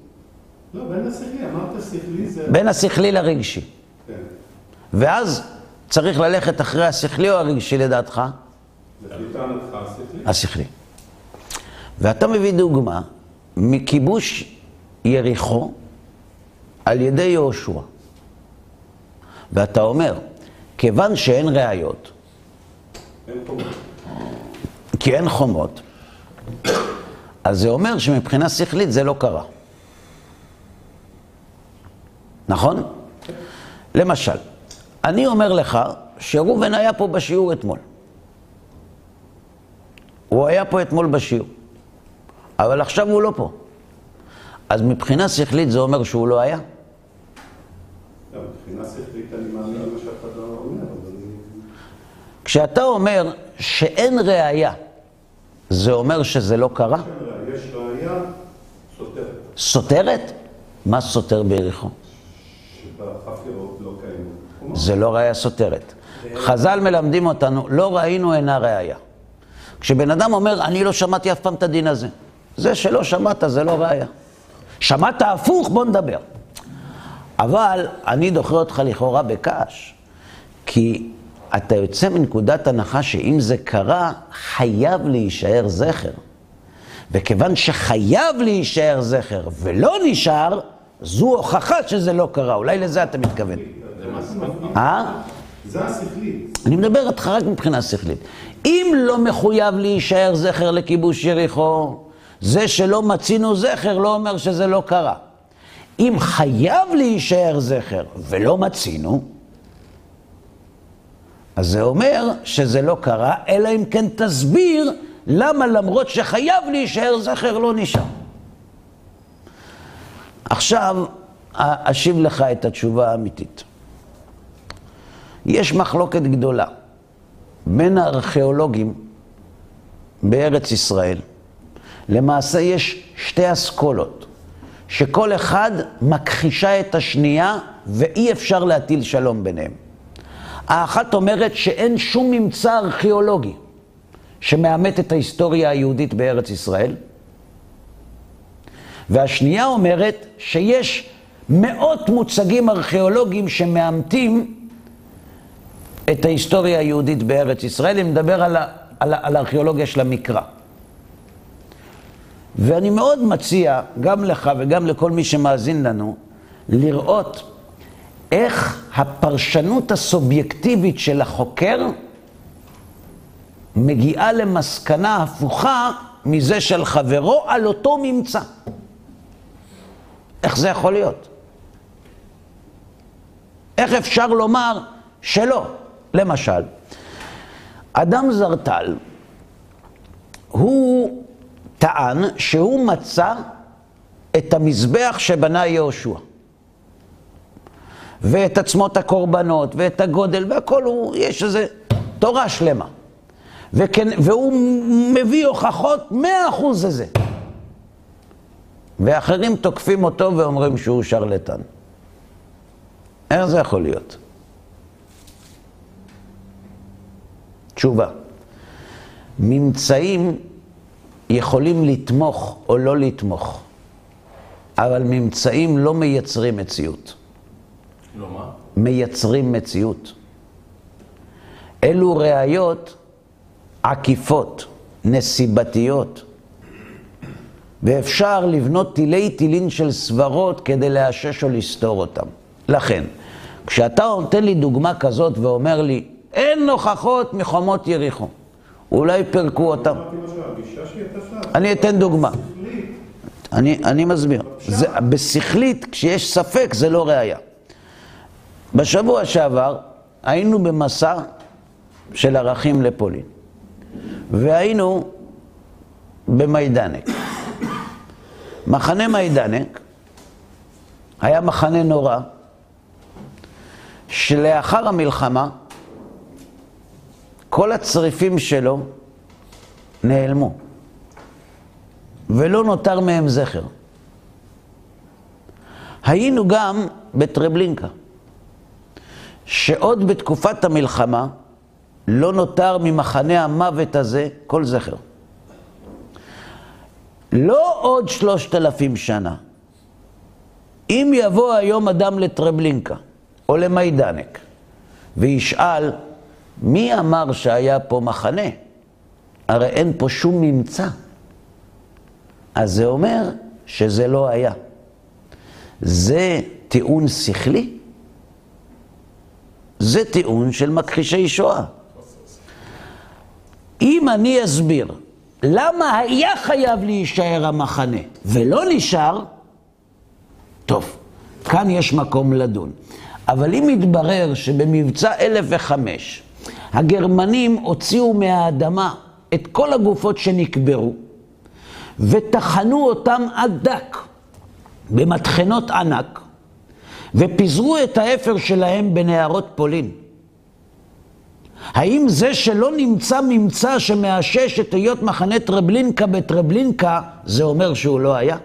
לא, בין השכלי, אמרת שכלי זה... בין השכלי לרגשי. כן. ואז צריך ללכת אחרי השכלי או הרגשי לדעתך? השכלי. ואתה מביא דוגמה מכיבוש יריחו על ידי יהושע. ואתה אומר, כיוון שאין ראיות. כי אין חומות, אז זה אומר שמבחינה שכלית זה לא קרה. נכון? למשל, אני אומר לך שראובן היה פה בשיעור אתמול. הוא היה פה אתמול בשיעור, אבל עכשיו הוא לא פה. אז מבחינה שכלית זה אומר שהוא לא היה? לא. כשאתה אומר שאין ראייה, זה אומר שזה לא קרה? יש ראייה סותרת, סותרת? מה סותר ביריחו? שבחפירות לא. חומות. זה לא ראייה סותרת. חז"ל מלמדים אותנו, לא ראינו אינה ראייה. כשבן אדם אומר, אני לא שמעתי אף פעם את הדין הזה, זה שלא שמעת זה לא ראייה. שמעת הפוך, בוא נדבר. אבל אני דוחה אותך לכאורה בקש, כי אתה יוצא מנקודת הנחה שאם זה קרה, חייב להישאר זכר. וכיוון שחייב להישאר זכר ולא נשאר, זו הוכחה שזה לא קרה. אולי לזה אתה מתכוון. אה? זה השכלי. אני מדבר איתך רק מבחינה שכלית. אם לא מחויב להישאר זכר לכיבוש יריחו, זה שלא מצינו זכר לא אומר שזה לא קרה. אם חייב להישאר זכר ולא מצינו, אז זה אומר שזה לא קרה, אלא אם כן תסביר למה למרות שחייב להישאר זכר לא נשאר. עכשיו, אשיב לך את התשובה האמיתית. יש מחלוקת גדולה בין הארכיאולוגים בארץ ישראל. למעשה יש שתי אסכולות, שכל אחד מכחישה את השנייה ואי אפשר להטיל שלום ביניהם. האחת אומרת שאין שום ממצא ארכיאולוגי שמאמת את ההיסטוריה היהודית בארץ ישראל, והשנייה אומרת שיש מאות מוצגים ארכיאולוגיים שמאמתים את ההיסטוריה היהודית בארץ ישראל, אני מדבר על, ה, על, על הארכיאולוגיה של המקרא. ואני מאוד מציע, גם לך וגם לכל מי שמאזין לנו, לראות איך הפרשנות הסובייקטיבית של החוקר מגיעה למסקנה הפוכה מזה של חברו על אותו ממצא. איך זה יכול להיות? איך אפשר לומר שלא? למשל, אדם זרטל, הוא טען שהוא מצא את המזבח שבנה יהושע. ואת עצמות הקורבנות, ואת הגודל, והכל הוא, יש איזה תורה שלמה. וכן, והוא מביא הוכחות מאה אחוז לזה. ואחרים תוקפים אותו ואומרים שהוא שרלטן. איך זה יכול להיות? תשובה. ממצאים יכולים לתמוך או לא לתמוך, אבל ממצאים לא מייצרים מציאות. לא מה? מייצרים מציאות. אלו ראיות עקיפות, נסיבתיות, ואפשר לבנות תילי תילין של סברות כדי לאשש או לסתור אותם. לכן, כשאתה נותן לי דוגמה כזאת ואומר לי, אין הוכחות מחומות יריחו, אולי פירקו אותם. אני אתן דוגמה. אני, אני מסביר. זה, בשכלית, כשיש ספק, זה לא ראייה. בשבוע שעבר היינו במסע של ערכים לפולין, והיינו במיידנק. מחנה מיידנק היה מחנה נורא, שלאחר המלחמה כל הצריפים שלו נעלמו, ולא נותר מהם זכר. היינו גם בטרבלינקה, שעוד בתקופת המלחמה לא נותר ממחנה המוות הזה כל זכר. לא עוד שלושת אלפים שנה. אם יבוא היום אדם לטרבלינקה או למיידנק וישאל, מי אמר שהיה פה מחנה? הרי אין פה שום ממצא. אז זה אומר שזה לא היה. זה טיעון שכלי? זה טיעון של מכחישי שואה. אם אני אסביר למה היה חייב להישאר המחנה ולא נשאר, טוב, כאן יש מקום לדון. אבל אם יתברר שבמבצע 1005 הגרמנים הוציאו מהאדמה את כל הגופות שנקברו וטחנו אותם עד דק במטחנות ענק ופיזרו את האפר שלהם בנהרות פולין. האם זה שלא נמצא ממצא שמאשש את היות מחנה טרבלינקה בטרבלינקה, זה אומר שהוא לא היה?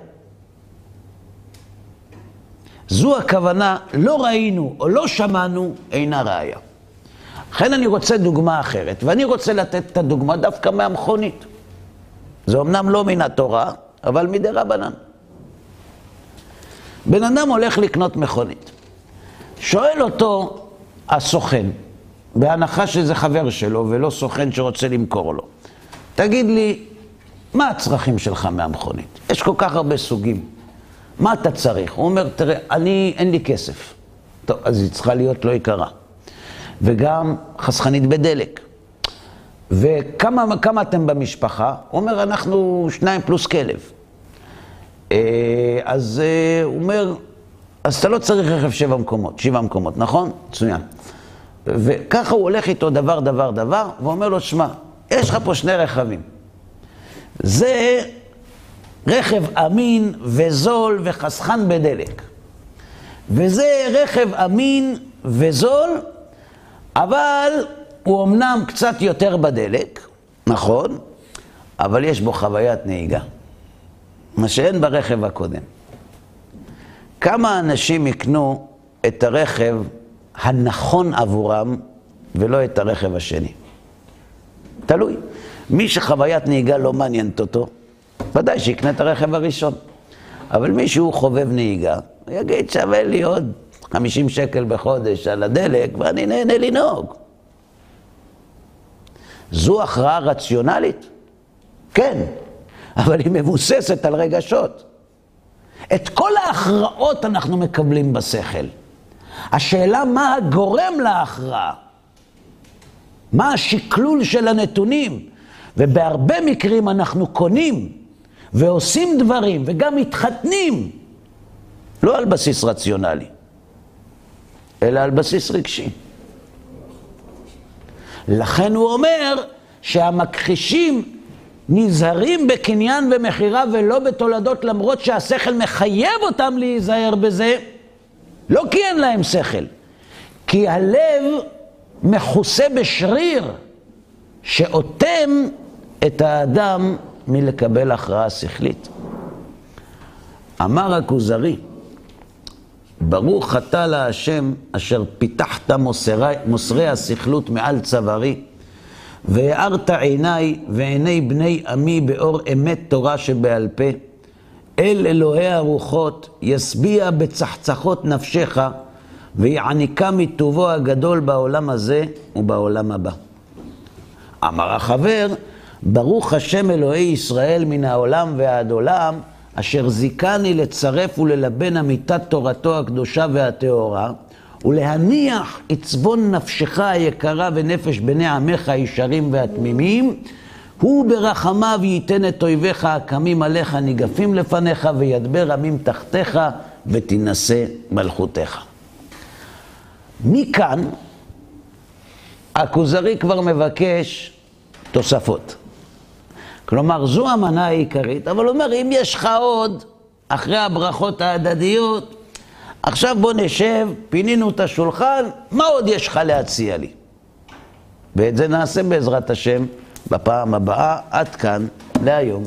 זו הכוונה, לא ראינו או לא שמענו, אינה ראיה. לכן אני רוצה דוגמה אחרת, ואני רוצה לתת את הדוגמה דווקא מהמכונית. זה אמנם לא מן התורה, אבל מדי רבנן. בן אדם הולך לקנות מכונית. שואל אותו הסוכן, בהנחה שזה חבר שלו ולא סוכן שרוצה למכור לו, תגיד לי, מה הצרכים שלך מהמכונית? יש כל כך הרבה סוגים. מה אתה צריך? הוא אומר, תראה, אני, אין לי כסף. טוב, אז היא צריכה להיות לא יקרה. וגם חסכנית בדלק. וכמה כמה אתם במשפחה? הוא אומר, אנחנו שניים פלוס כלב. אה, אז אה, הוא אומר, אז אתה לא צריך רכב שבע מקומות, שבעה מקומות, נכון? מצוין. וככה הוא הולך איתו דבר, דבר, דבר, ואומר לו, שמע, יש לך פה שני רכבים. זה רכב אמין וזול וחסכן בדלק. וזה רכב אמין וזול, אבל הוא אמנם קצת יותר בדלק, נכון, אבל יש בו חוויית נהיגה. מה שאין ברכב הקודם. כמה אנשים יקנו את הרכב הנכון עבורם ולא את הרכב השני? תלוי. מי שחוויית נהיגה לא מעניינת אותו, ודאי שיקנה את הרכב הראשון. אבל מי שהוא חובב נהיגה, הוא יגיד, שווה לי עוד 50 שקל בחודש על הדלק, ואני נהנה לנהוג. זו הכרעה רציונלית? כן, אבל היא מבוססת על רגשות. את כל ההכרעות אנחנו מקבלים בשכל. השאלה מה הגורם להכרעה, מה השקלול של הנתונים, ובהרבה מקרים אנחנו קונים ועושים דברים וגם מתחתנים, לא על בסיס רציונלי, אלא על בסיס רגשי. לכן הוא אומר שהמכחישים נזהרים בקניין ומכירה ולא בתולדות, למרות שהשכל מחייב אותם להיזהר בזה, לא כי אין להם שכל, כי הלב מכוסה בשריר שאוטם את האדם מלקבל הכרעה שכלית. אמר הכוזרי, ברוך אתה להשם אשר פיתחת מוסרי, מוסרי הסכלות מעל צווארי, והארת עיניי ועיני בני עמי באור אמת תורה שבעל פה. אל אלוהי הרוחות ישביע בצחצחות נפשך, ויעניקה מטובו הגדול בעולם הזה ובעולם הבא. אמר החבר, ברוך השם אלוהי ישראל מן העולם ועד עולם, אשר זיכני לצרף וללבן אמיתת תורתו הקדושה והטהורה, ולהניח עצבון נפשך היקרה ונפש בני עמך הישרים והתמימים, הוא ברחמיו ייתן את אויביך הקמים עליך ניגפים לפניך, וידבר עמים תחתיך, ותינשא מלכותיך. מכאן הכוזרי כבר מבקש תוספות. כלומר, זו המנה העיקרית, אבל הוא אומר, אם יש לך עוד, אחרי הברכות ההדדיות, עכשיו בוא נשב, פינינו את השולחן, מה עוד יש לך להציע לי? ואת זה נעשה בעזרת השם בפעם הבאה. עד כאן להיום.